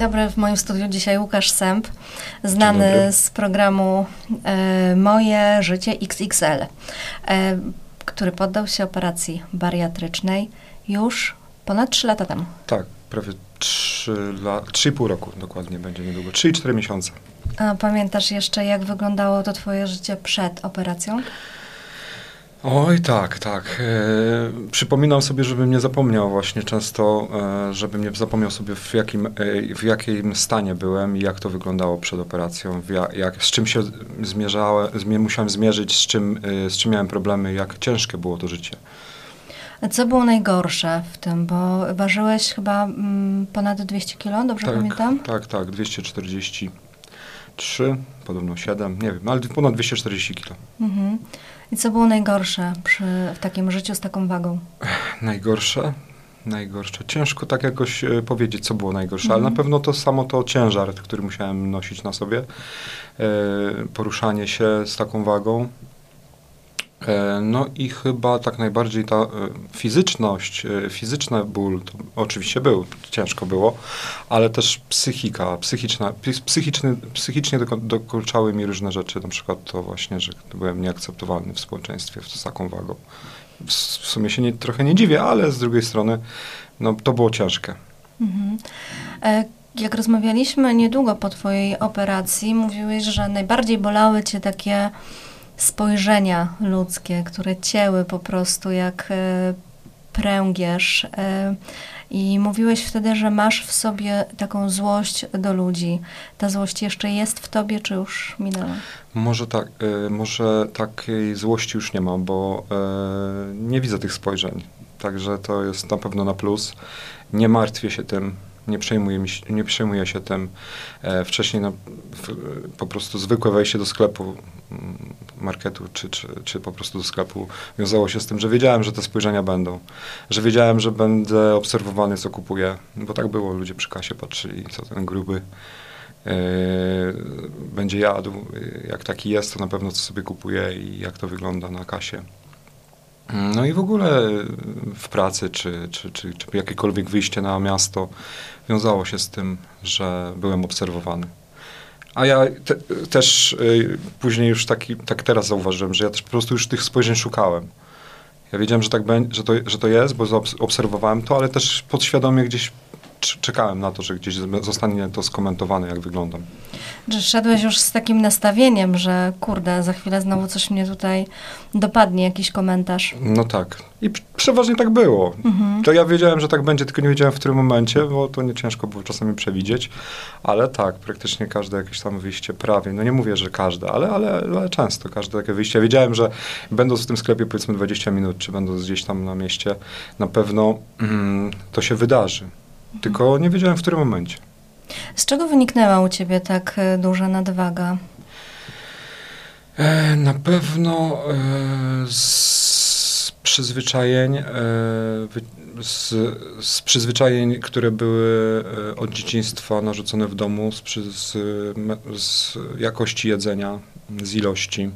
dobry, w moim studiu dzisiaj Łukasz Sęp, znany z programu e, Moje Życie XXL, e, który poddał się operacji bariatrycznej już ponad 3 lata temu. Tak, prawie 3 la, 3,5 roku dokładnie będzie niedługo, 3,4 miesiące. A pamiętasz jeszcze, jak wyglądało to twoje życie przed operacją? Oj, tak, tak. E, przypominam sobie, żebym nie zapomniał właśnie często, e, żebym nie zapomniał sobie w jakim, e, w jakim stanie byłem i jak to wyglądało przed operacją, jak, jak, z czym się zmierzałem, zmie, musiałem zmierzyć, z czym, e, z czym miałem problemy, jak ciężkie było to życie. A co było najgorsze w tym? Bo ważyłeś chyba mm, ponad 200 kilo, dobrze tak, pamiętam? Tak, tak, 243, podobno 7, nie wiem, ale ponad 240 kilo. Mhm. I co było najgorsze przy, w takim życiu z taką wagą? Najgorsze? Najgorsze. Ciężko tak jakoś e, powiedzieć, co było najgorsze, Mhm. ale na pewno to samo to ciężar, który musiałem nosić na sobie. E, poruszanie się z taką wagą. E, no i chyba tak najbardziej ta e, fizyczność, e, fizyczny ból, oczywiście był, ciężko było, ale też psychika, psychiczna, psy- psychiczny, psychicznie dokuczały mi różne rzeczy, na przykład to właśnie, że byłem nieakceptowalny w społeczeństwie z taką wagą. W, sumie się nie, trochę nie dziwię, ale z drugiej strony no, to było ciężkie. Mhm. Jak rozmawialiśmy niedługo po Twojej operacji, mówiłeś, że najbardziej bolały Cię takie spojrzenia ludzkie, które cięły po prostu jak e, pręgierz. E, I mówiłeś wtedy, że masz w sobie taką złość do ludzi. Ta złość jeszcze jest w Tobie, czy już minęła? Może tak, y, może takiej złości już nie mam, bo nie widzę tych spojrzeń. Także to jest na pewno na plus. Nie martwię się tym, nie przejmuję, nie przejmuję się tym. E, wcześniej na, w, po prostu zwykłe wejście do sklepu, mm, marketu, czy, czy, czy po prostu do sklepu wiązało się z tym, że wiedziałem, że te spojrzenia będą. Że wiedziałem, że będę obserwowany, co kupuję. Bo tak było, ludzie przy kasie patrzyli, co ten gruby e, będzie jadł. Jak taki jest, to na pewno co sobie kupuje i jak to wygląda na kasie. No i w ogóle w pracy, czy, czy, czy, czy jakiekolwiek wyjście na miasto wiązało się z tym, że byłem obserwowany. A ja te, też y, później już taki, tak teraz zauważyłem, że ja też po prostu już tych spojrzeń szukałem. Ja wiedziałem, że tak że to, że to jest, bo obserwowałem to, ale też podświadomie gdzieś czekałem na to, że gdzieś zostanie to skomentowane, jak wyglądam. Że szedłeś już z takim nastawieniem, że kurde, za chwilę znowu coś mnie tutaj dopadnie, jakiś komentarz. No tak. I przeważnie tak było. Mhm. To ja wiedziałem, że tak będzie, tylko nie wiedziałem w którym momencie, bo to nie ciężko było czasami przewidzieć. Ale tak, praktycznie każde jakieś tam wyjście prawie, no nie mówię, że każde, ale, ale, ale często każde takie wyjście. Ja wiedziałem, że będąc w tym sklepie powiedzmy 20 minut, czy będąc gdzieś tam na mieście, na pewno mm, to się wydarzy. Tylko nie wiedziałem w którym momencie. Z czego wyniknęła u ciebie tak e, duża nadwaga? E, na pewno e, z przyzwyczajeń, e, z, z przyzwyczajeń, które były e, od dzieciństwa narzucone w domu, z, z, z jakości jedzenia, z ilości.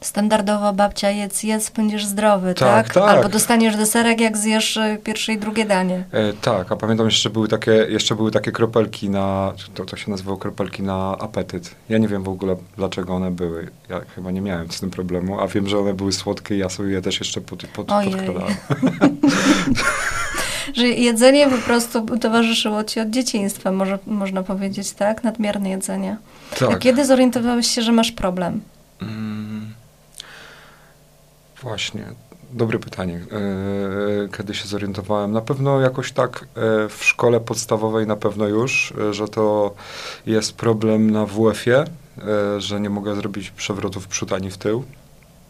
Standardowo babcia jedz, jedz, będziesz zdrowy, Tak, tak? tak. Albo dostaniesz deserek, jak zjesz e, pierwsze i drugie danie. E, tak, a pamiętam jeszcze były takie, jeszcze były takie kropelki na, to, to się nazywało kropelki na apetyt. Ja nie wiem w ogóle dlaczego one były. Ja chyba nie miałem z tym problemu, a wiem, że one były słodkie i ja sobie je też jeszcze pod, pod, Ojej. podkładałem. Że jedzenie po prostu towarzyszyło ci od dzieciństwa, może, można powiedzieć, tak? Nadmierne jedzenie. A Tak. kiedy zorientowałeś się, że masz problem? Właśnie, dobre pytanie. E, Kiedy się zorientowałem? Na pewno jakoś tak e, w szkole podstawowej na pewno już, e, że to jest problem na WF-ie, e, że nie mogę zrobić przewrotu w przód ani w tył.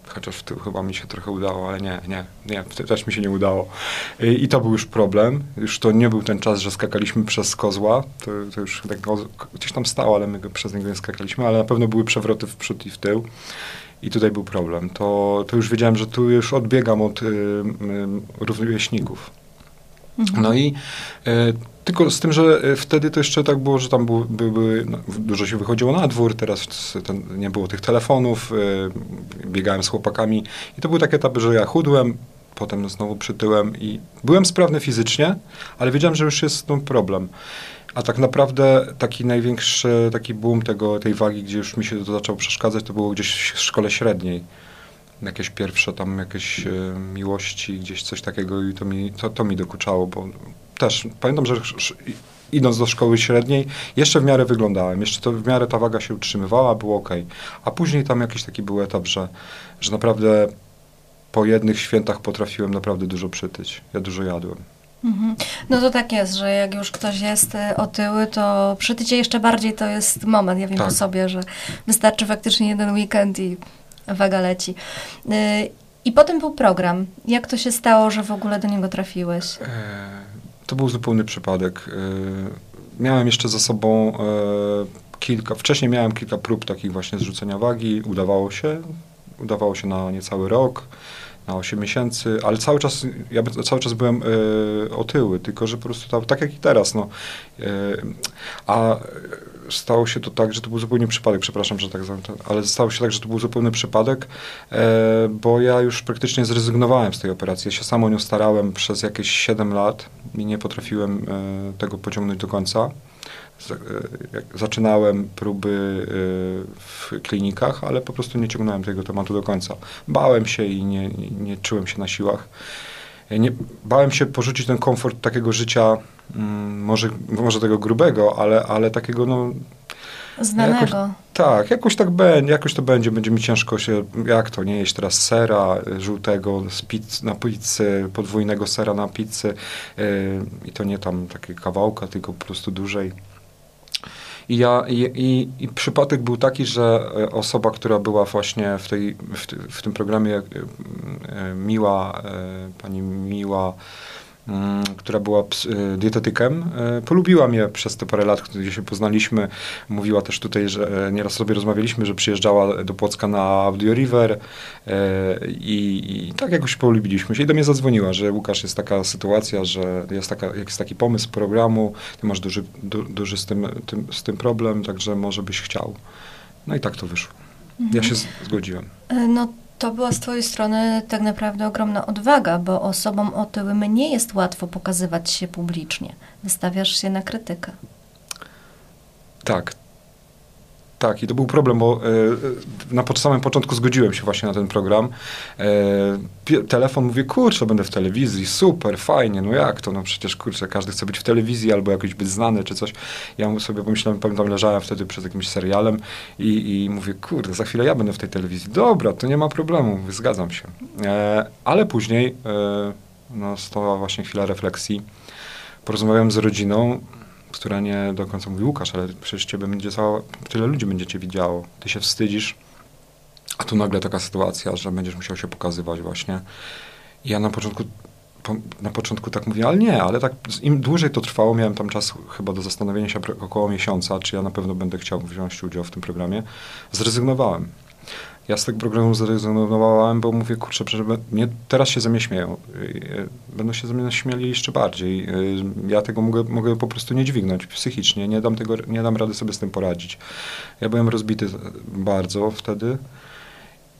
Chociaż w tył chyba mi się trochę udało, ale nie, nie, nie, też mi się nie udało. I, I to był już problem. Już to nie był ten czas, że skakaliśmy przez kozła. To, to już tak gdzieś tam stało, ale my przez niego nie skakaliśmy, ale na pewno były przewroty w przód i w tył. I tutaj był problem. To, to już wiedziałem, że tu już odbiegam od y, y, rówieśników. Mhm. No i e, tylko z tym, że e, wtedy to jeszcze tak było, że tam były, no, dużo się wychodziło na dwór, teraz ten, nie było tych telefonów, e, biegałem z chłopakami i to były takie etapy, że ja chudłem, potem znowu przytyłem i byłem sprawny fizycznie, ale wiedziałem, że już jest no, problem. A tak naprawdę taki największy taki boom tego, tej wagi, gdzie już mi się to zaczęło przeszkadzać, to było gdzieś w szkole średniej. Jakieś pierwsze tam jakieś e, miłości, gdzieś coś takiego i to mi, to, to mi dokuczało, bo też pamiętam, że idąc do szkoły średniej, jeszcze w miarę wyglądałem, jeszcze to w miarę ta waga się utrzymywała, było ok. A później tam jakiś taki był etap, że, że naprawdę po jednych świętach potrafiłem naprawdę dużo przytyć. Ja dużo jadłem. Mhm. No to tak jest, że jak już ktoś jest e, otyły, to przytycie jeszcze bardziej to jest moment. Ja wiem tak. po sobie, że wystarczy faktycznie jeden weekend i waga leci. E, I potem był program. Jak to się stało, że w ogóle do niego trafiłeś? E, to był zupełny przypadek. Miałem jeszcze za sobą kilka, wcześniej miałem kilka prób takich właśnie zrzucenia wagi. Udawało się. Udawało się na niecały rok na 8 miesięcy, ale cały czas, ja cały czas byłem y, otyły, tylko że po prostu tak, tak jak i teraz, no. Y, a stało się to tak, że to był zupełnie przypadek, przepraszam, że tak ale stało się tak, że to był zupełny przypadek, e, bo ja już praktycznie zrezygnowałem z tej operacji. Ja się sam o nią starałem przez jakieś 7 lat i nie potrafiłem e, tego pociągnąć do końca. E, zaczynałem próby e, w klinikach, ale po prostu nie ciągnąłem tego tematu do końca. Bałem się i nie, nie czułem się na siłach. E, nie, bałem się porzucić ten komfort takiego życia, mm, może, może tego grubego, ale, ale takiego no, Znanego. Jakoś, tak, jakoś tak będzie, jakoś to będzie, będzie mi ciężko się, jak to, nie jeść teraz sera żółtego z pizz, na pizzy, podwójnego sera na pizzy yy, i to nie tam takie kawałka, tylko po prostu dłużej. I, ja, i, i, przypadek był taki, że e, osoba, która była właśnie w, tej, w, w tym programie, e, e, Miła, pani Miła, która była y, dietetykiem, y, polubiła mnie przez te parę lat, gdzie się poznaliśmy. Mówiła też tutaj, że e, nieraz sobie rozmawialiśmy, że przyjeżdżała do Płocka na Audio River e, i, i tak jakoś polubiliśmy się. I do mnie zadzwoniła, że Łukasz, jest taka sytuacja, że jest, taka, jest taki pomysł programu, ty masz duży, du, duży z, tym, tym, z tym problem, także może byś chciał. No i tak to wyszło. Mhm. Ja się zgodziłem. E, no to była z Twojej strony tak naprawdę ogromna odwaga, bo osobom otyłym nie jest łatwo pokazywać się publicznie. Wystawiasz się na krytykę. Tak, tak, i to był problem, bo e, na samym początku zgodziłem się właśnie na ten program. E, telefon mówię, kurczę, będę w telewizji, super, fajnie, no jak to, no przecież kurczę, każdy chce być w telewizji albo jakoś być znany czy coś. Ja sobie pomyślałem, pamiętam, leżałem wtedy przed jakimś serialem i, i mówię, kurde, za chwilę ja będę w tej telewizji. Dobra, to nie ma problemu, zgadzam się. E, ale później e, no, stała właśnie chwila refleksji. Porozmawiałem z rodziną, która nie do końca mówi, Łukasz, ale przecież ciebie będzie cała, tyle ludzi będzie cię widziało, ty się wstydzisz, a tu nagle taka sytuacja, że będziesz musiał się pokazywać właśnie. I ja na początku, po, na początku tak mówię, ale nie, ale tak im dłużej to trwało, miałem tam czas chyba do zastanowienia się około miesiąca, czy ja na pewno będę chciał wziąć udział w tym programie, zrezygnowałem ja z tego programu zrezygnowałem, bo mówię, kurczę, mnie teraz się ze mnie śmieją. Y, będą się ze mnie śmiali jeszcze bardziej. Y, ja tego mogę, mogę po prostu nie dźwignąć psychicznie, nie dam, tego, nie dam rady sobie z tym poradzić. Ja byłem rozbity bardzo wtedy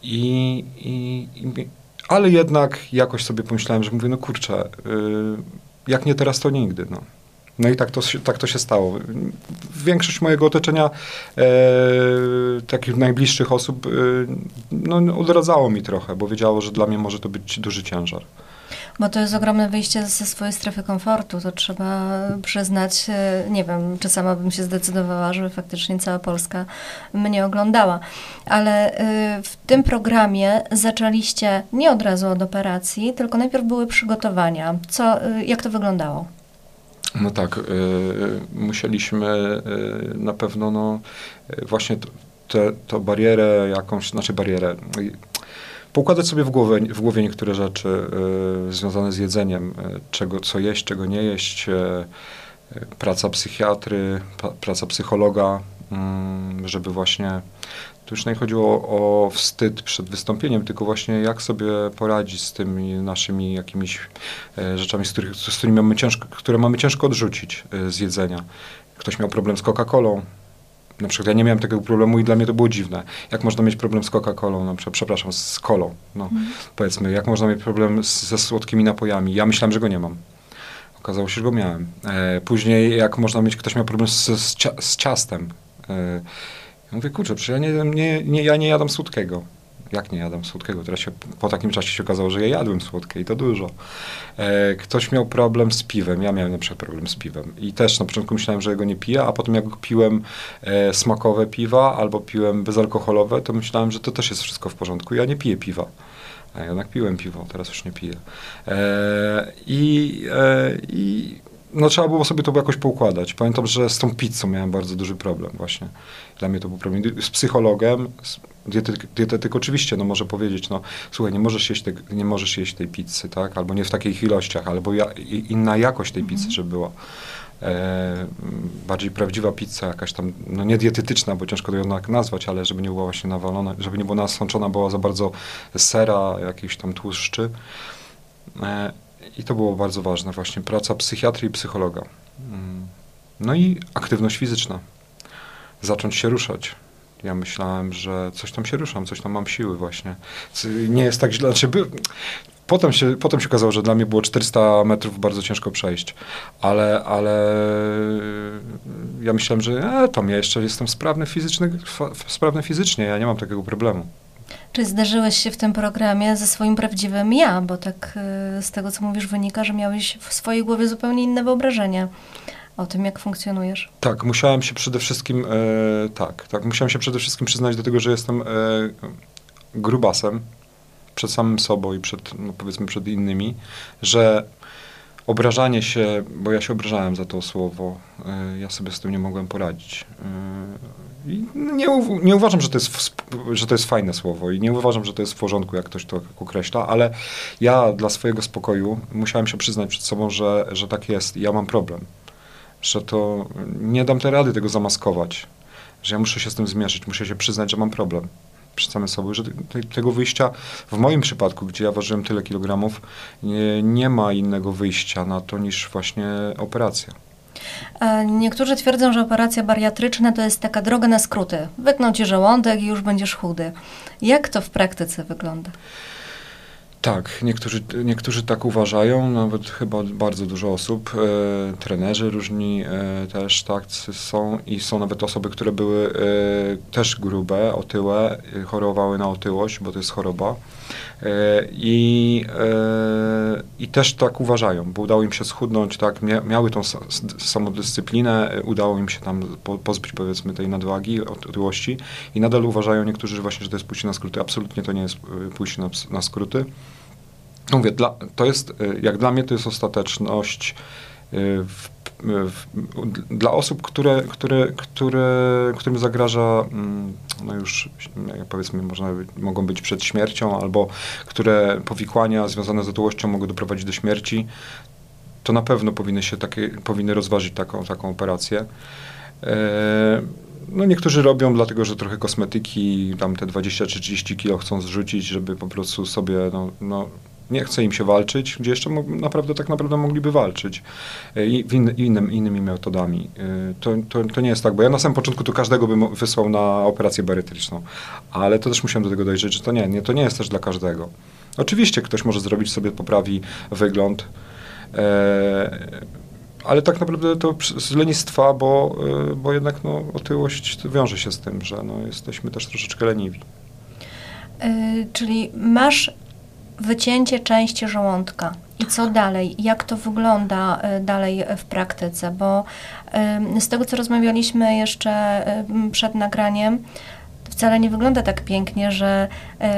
i, i, i ale jednak jakoś sobie pomyślałem, że mówię, no kurczę, y, jak nie teraz, to nigdy. No. No i tak to, tak to się stało. Większość mojego otoczenia, e, takich najbliższych osób, e, no, odradzało mi trochę, bo wiedziało, że dla mnie może to być duży ciężar. Bo to jest ogromne wyjście ze swojej strefy komfortu, to trzeba przyznać. E, nie wiem, czy sama bym się zdecydowała, żeby faktycznie cała Polska mnie oglądała. Ale e, w tym programie zaczęliście nie od razu od operacji, tylko najpierw były przygotowania. Co, e, jak to wyglądało? No tak, y, musieliśmy y, na pewno no, właśnie tę te, barierę jakąś, znaczy barierę, poukładać sobie w głowie, w głowie niektóre rzeczy y, związane z jedzeniem, czego, co jeść, czego nie jeść, praca psychiatry, praca psychologa, mm, żeby właśnie tu już nie chodziło o wstyd przed wystąpieniem, tylko właśnie jak sobie poradzić z tymi naszymi jakimiś e, rzeczami, z, których, z którymi mamy ciężko, które mamy ciężko odrzucić e, z jedzenia. Ktoś miał problem z Coca-Colą, Na przykład ja nie miałem takiego problemu i dla mnie to było dziwne. Jak można mieć problem z Coca-Colą, na przykład, przepraszam, z kolą, no, Mhm. powiedzmy, jak można mieć problem z, ze słodkimi napojami. Ja myślałem, że go nie mam. Okazało się, że go miałem. E, później, jak można mieć, ktoś miał problem z, z, cia- z ciastem. E, ja mówię, kurczę, przecież ja nie, nie, nie, ja nie jadam słodkiego. Jak nie jadam słodkiego? Teraz się, po takim czasie się okazało, że ja jadłem słodkie i to dużo. E, ktoś miał problem z piwem. Ja miałem na przykład problem z piwem. I też na początku myślałem, że go nie piję, a potem jak piłem e, smakowe piwa albo piłem bezalkoholowe, to myślałem, że to też jest wszystko w porządku. Ja nie piję piwa. A jednak piłem piwo, teraz już nie piję. E, I, e, i no, trzeba było sobie to jakoś poukładać. Pamiętam, że z tą pizzą miałem bardzo duży problem właśnie. Dla mnie to był problem. Z psychologiem, z dietetyk, dietetyk oczywiście no, może powiedzieć, no słuchaj, nie możesz, jeść te, nie możesz jeść tej pizzy, tak? Albo nie w takich ilościach, albo ja, inna jakość tej pizzy, żeby była. E, bardziej prawdziwa pizza, jakaś tam, no nie dietetyczna, bo ciężko to jednak nazwać, ale żeby nie była właśnie nawalona, żeby nie była nasączona była za bardzo sera, jakichś tam tłuszczy. E, I to było bardzo ważne właśnie, praca psychiatry i psychologa. Mm. No i aktywność fizyczna. Zacząć się ruszać. Ja myślałem, że coś tam się ruszam, coś tam mam siły właśnie. Nie jest tak źle, znaczy. Potem się, potem się okazało, że dla mnie było 400 metrów bardzo ciężko przejść, ale, ale ja myślałem, że e, tam ja jeszcze jestem sprawny, fizyczny, sprawny fizycznie, ja nie mam takiego problemu. Czy zderzyłeś się w tym programie ze swoim prawdziwym ja? Bo tak y, z tego, co mówisz, wynika, że miałeś w swojej głowie zupełnie inne wyobrażenie o tym, jak funkcjonujesz. Tak, musiałem się przede wszystkim, e, tak, tak, musiałem się przede wszystkim przyznać do tego, że jestem e, grubasem przed samym sobą i przed, no powiedzmy, przed innymi, że obrażanie się, bo ja się obrażałem za to słowo, e, ja sobie z tym nie mogłem poradzić. E, I nie, nie uważam, że to, jest, że to jest fajne słowo i nie uważam, że to jest w porządku, jak ktoś to określa, ale ja dla swojego spokoju musiałem się przyznać przed sobą, że, że tak jest i ja mam problem że to nie dam tej rady tego zamaskować, że ja muszę się z tym zmierzyć, muszę się przyznać, że mam problem przed samym sobą, że te, tego wyjścia, w moim przypadku, gdzie ja ważyłem tyle kilogramów, nie, nie ma innego wyjścia na to niż właśnie operacja. E, Niektórzy twierdzą, że operacja bariatryczna to jest taka droga na skróty. Wytną ci żołądek i już będziesz chudy. Jak to w praktyce wygląda? Tak, niektórzy, niektórzy tak uważają, nawet chyba bardzo dużo osób, e, trenerzy różni e, też tak są i są nawet osoby, które były e, też grube, otyłe, e, chorowały na otyłość, bo to jest choroba e, i, e, i też tak uważają, bo udało im się schudnąć, tak, mia, miały tą samodyscyplinę, udało im się tam po, pozbyć powiedzmy tej nadwagi, ot- otyłości i nadal uważają niektórzy właśnie, że to jest pójście na skróty. Absolutnie to nie jest pójście na, na skróty. Mówię, dla, to jest, y, jak dla mnie to jest ostateczność y, w, w, dla osób, które, które, które, którym zagraża, mm, no już powiedzmy, można, mogą być przed śmiercią, albo które powikłania związane z otyłością mogą doprowadzić do śmierci, to na pewno powinny się takie, powinny rozważyć taką, taką operację. E, No niektórzy robią dlatego, że trochę kosmetyki, tam te 20 czy 30 kilo chcą zrzucić, żeby po prostu sobie, no, no nie chce im się walczyć, gdzie jeszcze naprawdę tak naprawdę mogliby walczyć E, i inny, innym, innymi metodami. E, To, to, to nie jest tak, bo ja na samym początku to każdego bym wysłał na operację barytryczną, ale to też musiałem do tego dojrzeć, że to nie, nie, to nie jest też dla każdego. Oczywiście ktoś może zrobić sobie, poprawi wygląd, e, ale tak naprawdę to z lenistwa, bo, y, bo jednak no, otyłość wiąże się z tym, że no, jesteśmy też troszeczkę leniwi. Y, czyli masz wycięcie części żołądka. I co dalej? Jak to wygląda y, dalej w praktyce? Bo z tego, co rozmawialiśmy jeszcze przed nagraniem, wcale nie wygląda tak pięknie, że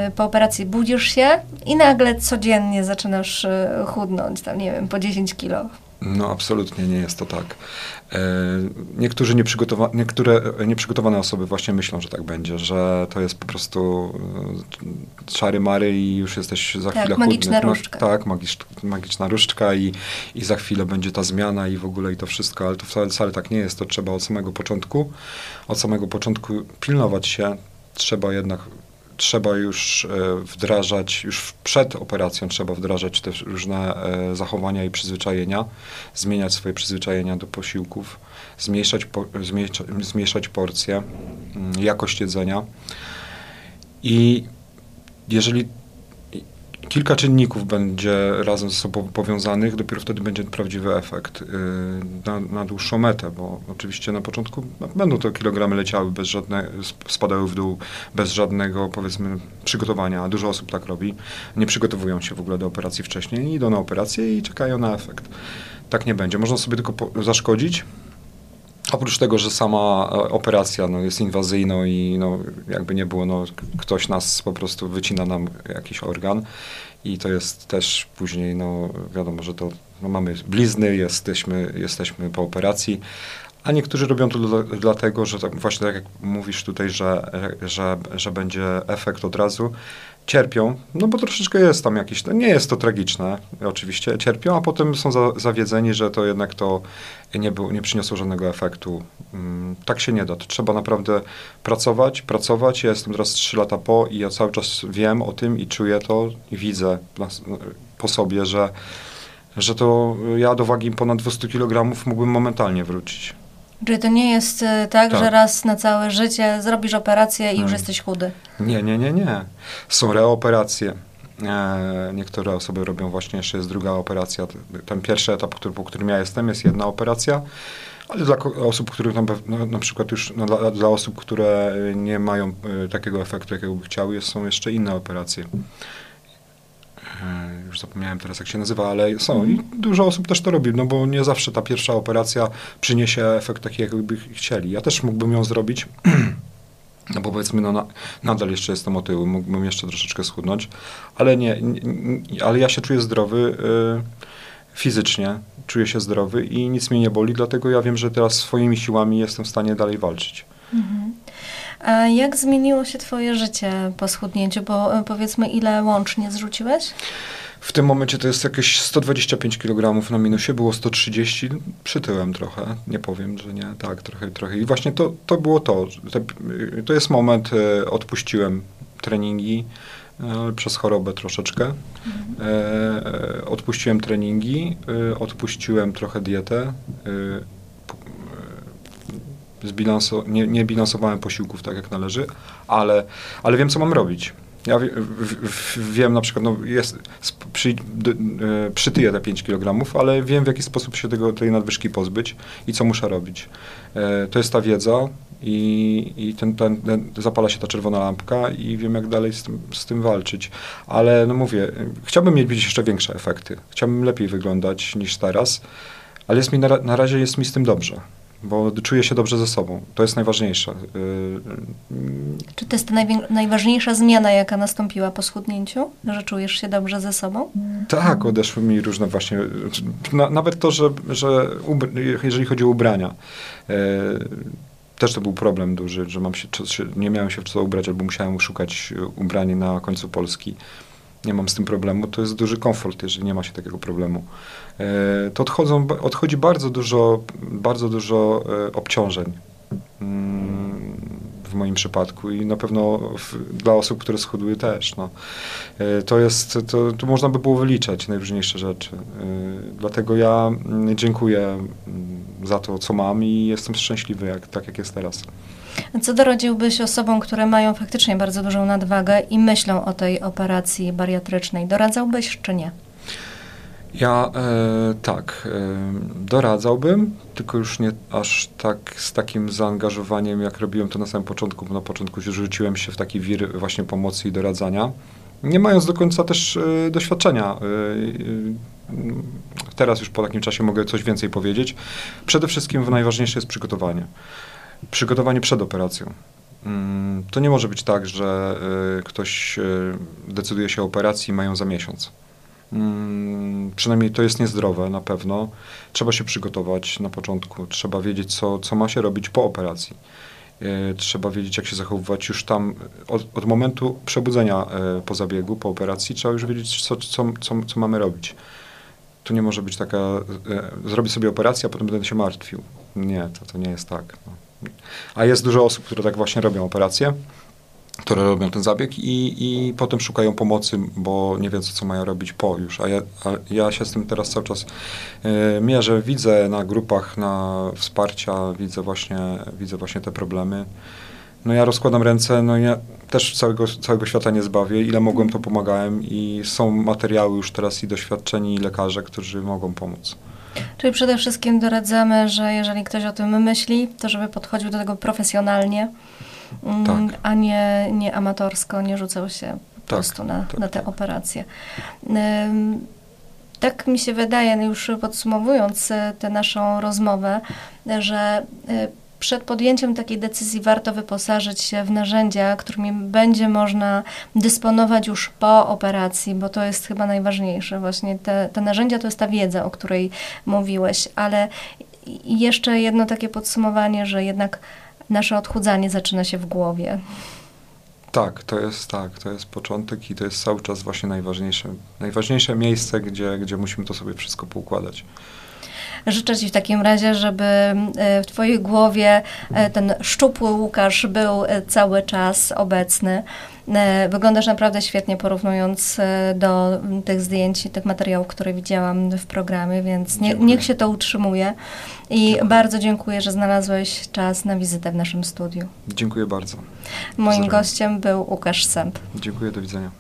y, po operacji budzisz się i nagle codziennie zaczynasz y, chudnąć, tam nie wiem, po 10 kilo. No absolutnie nie jest to tak. E, niektórzy nieprzygotowa- niektóre e, nieprzygotowane osoby właśnie myślą, że tak będzie, że to jest po prostu e, czary mary i już jesteś za Tak, chwilę magiczna chudny. różdżka. tak, magicz, magiczna różdżka i, i za chwilę będzie ta zmiana i w ogóle i to wszystko, ale to wcale, wcale tak nie jest. To trzeba od samego początku, od samego początku pilnować się. Trzeba jednak trzeba już e, wdrażać, już przed operacją trzeba wdrażać te różne e, zachowania i przyzwyczajenia, zmieniać swoje przyzwyczajenia do posiłków, zmniejszać, zmniejszać, zmniejszać porcje, mm, jakość jedzenia. I jeżeli kilka czynników będzie razem ze sobą powiązanych, dopiero wtedy będzie prawdziwy efekt y, na, na dłuższą metę, bo oczywiście na początku będą to kilogramy leciały bez żadnego, spadały w dół bez żadnego powiedzmy przygotowania. Dużo osób tak robi. Nie przygotowują się w ogóle do operacji wcześniej, idą na operację i czekają na efekt. Tak nie będzie. Można sobie tylko zaszkodzić, Oprócz tego, że sama e, operacja no, jest inwazyjna i no, jakby nie było, no, ktoś nas po prostu wycina nam jakiś organ i to jest też później, no wiadomo, że to no, mamy blizny, jesteśmy, jesteśmy po operacji, a niektórzy robią to dla, dlatego, że tak, właśnie tak jak mówisz tutaj, że, że, że będzie efekt od razu, cierpią, no bo troszeczkę jest tam jakiś, nie jest to tragiczne, oczywiście, cierpią, a potem są za, zawiedzeni, że to jednak to nie, był, nie przyniosło żadnego efektu. Mm, tak się nie da. To trzeba naprawdę pracować, pracować. Ja jestem teraz 3 lata po i ja cały czas wiem o tym i czuję to i widzę po sobie, że, że to ja do wagi ponad 200 kg mógłbym momentalnie wrócić. Czyli to nie jest e, tak, tak, że raz na całe życie zrobisz operację i już jesteś chudy? Nie, nie, nie, nie. Są reoperacje. E, niektóre osoby robią właśnie, jeszcze jest druga operacja. Ten pierwszy etap, który, po którym ja jestem, jest jedna operacja, ale dla osób, których na, na przykład już, no, dla, dla, osób, które nie mają y, takiego efektu, jakiego by chciały, są jeszcze inne operacje. E, już zapomniałem teraz, jak się nazywa, ale są i dużo osób też to robi, no bo nie zawsze ta pierwsza operacja przyniesie efekt taki, jakby chcieli. Ja też mógłbym ją zrobić, no bo powiedzmy, no na, nadal jeszcze jestem otyły, mógłbym jeszcze troszeczkę schudnąć, ale nie, nie ale ja się czuję zdrowy y, fizycznie, czuję się zdrowy i nic mnie nie boli, dlatego ja wiem, że teraz swoimi siłami jestem w stanie dalej walczyć. Mhm. A jak zmieniło się Twoje życie po schudnięciu? Bo e, powiedzmy, ile łącznie zrzuciłeś? W tym momencie to jest jakieś 125 kg na minusie, było 130, przytyłem trochę, nie powiem, że nie, tak, trochę, trochę. I właśnie to, to było to, to jest moment, e, odpuściłem treningi, e, przez chorobę troszeczkę. Mhm. E, odpuściłem treningi, odpuściłem trochę dietę, zbilanso, nie, nie bilansowałem posiłków tak jak należy, ale, ale wiem, co mam robić. Ja w, w, wiem na przykład, no jest, przy, d, e, przytyję te 5 kg, ale wiem w jaki sposób się tego, tej nadwyżki pozbyć i co muszę robić. E, to jest ta wiedza i, i ten, ten, ten, zapala się ta czerwona lampka i wiem jak dalej z tym, z tym walczyć. Ale no mówię, chciałbym mieć jeszcze większe efekty. Chciałbym lepiej wyglądać niż teraz, ale jest mi na, na razie jest mi z tym dobrze bo czuję się dobrze ze sobą. To jest najważniejsze. Y, Czy to jest ta najważniejsza zmiana, jaka nastąpiła po schudnięciu? Że czujesz się dobrze ze sobą? Tak, odeszły mi różne właśnie, na, nawet to, że, że jeżeli chodzi o ubrania, y, też to był problem duży, że mam się, nie miałem się w co ubrać, albo musiałem szukać ubrania na końcu Polski nie mam z tym problemu, to jest duży komfort, jeżeli nie ma się takiego problemu. E, to odchodzą, odchodzi bardzo dużo, bardzo dużo e, obciążeń mm, w moim przypadku i na pewno w, dla osób, które schudły też. No. E, to jest, to, można by było wyliczać najróżniejsze rzeczy. Dlatego ja mm, dziękuję mm, za to, co mam i jestem szczęśliwy, jak, tak jak jest teraz. Co doradziłbyś osobom, które mają faktycznie bardzo dużą nadwagę i myślą o tej operacji bariatrycznej? Doradzałbyś czy nie? Ja e, tak, e, doradzałbym, tylko już nie aż tak z takim zaangażowaniem, jak robiłem to na samym początku, bo na początku rzuciłem się w taki wir właśnie pomocy i doradzania, nie mając do końca też e, doświadczenia. E, e, teraz już po takim czasie mogę coś więcej powiedzieć. Przede wszystkim najważniejsze jest przygotowanie przygotowanie przed operacją. Mm, to nie może być tak, że y, ktoś y, decyduje się o operacji i mają za miesiąc. Mm, przynajmniej to jest niezdrowe na pewno. Trzeba się przygotować na początku, trzeba wiedzieć, co, co ma się robić po operacji. Y, trzeba wiedzieć, jak się zachowywać już tam od, od momentu przebudzenia po zabiegu, po operacji, trzeba już wiedzieć, co, co, co, co mamy robić. To nie może być taka, zrobię sobie operację, a potem będę się martwił. Nie, to, to nie jest tak. No. A jest dużo osób, które tak właśnie robią operacje które robią ten zabieg i, i potem szukają pomocy, bo nie wiedzą, co mają robić po już. A ja, a ja się z tym teraz cały czas y, mierzę, widzę na grupach, na wsparcia, widzę właśnie, widzę właśnie te problemy. No ja rozkładam ręce, no ja też całego, całego świata nie zbawię. Ile mogłem, to pomagałem i są materiały już teraz i doświadczeni lekarze, którzy mogą pomóc. Czyli przede wszystkim doradzamy, że jeżeli ktoś o tym myśli, to żeby podchodził do tego profesjonalnie, mm, Tak. a nie, nie amatorsko, nie rzucał się po Tak, prostu na, tak, na te operacje. Tak mi się wydaje, już podsumowując e, tę naszą rozmowę, że e, przed podjęciem takiej decyzji warto wyposażyć się w narzędzia, którymi będzie można dysponować już po operacji, bo to jest chyba najważniejsze. Właśnie te, te narzędzia to jest ta wiedza, o której mówiłeś, ale jeszcze jedno takie podsumowanie, że jednak nasze odchudzanie zaczyna się w głowie. Tak, to jest tak, to jest początek i to jest cały czas właśnie najważniejsze, najważniejsze miejsce, gdzie, gdzie musimy to sobie wszystko poukładać. Życzę Ci w takim razie, żeby e, w Twojej głowie e, ten szczupły Łukasz był e, cały czas obecny. Wyglądasz naprawdę świetnie porównując do tych zdjęć i tych materiałów, które widziałam w programie, więc nie, niech się to utrzymuje. I Dziękuję. bardzo dziękuję, że znalazłeś czas na wizytę w naszym studiu. Dziękuję bardzo. Moim Pozdrawiam. gościem był Łukasz Sęp. Dziękuję, do widzenia.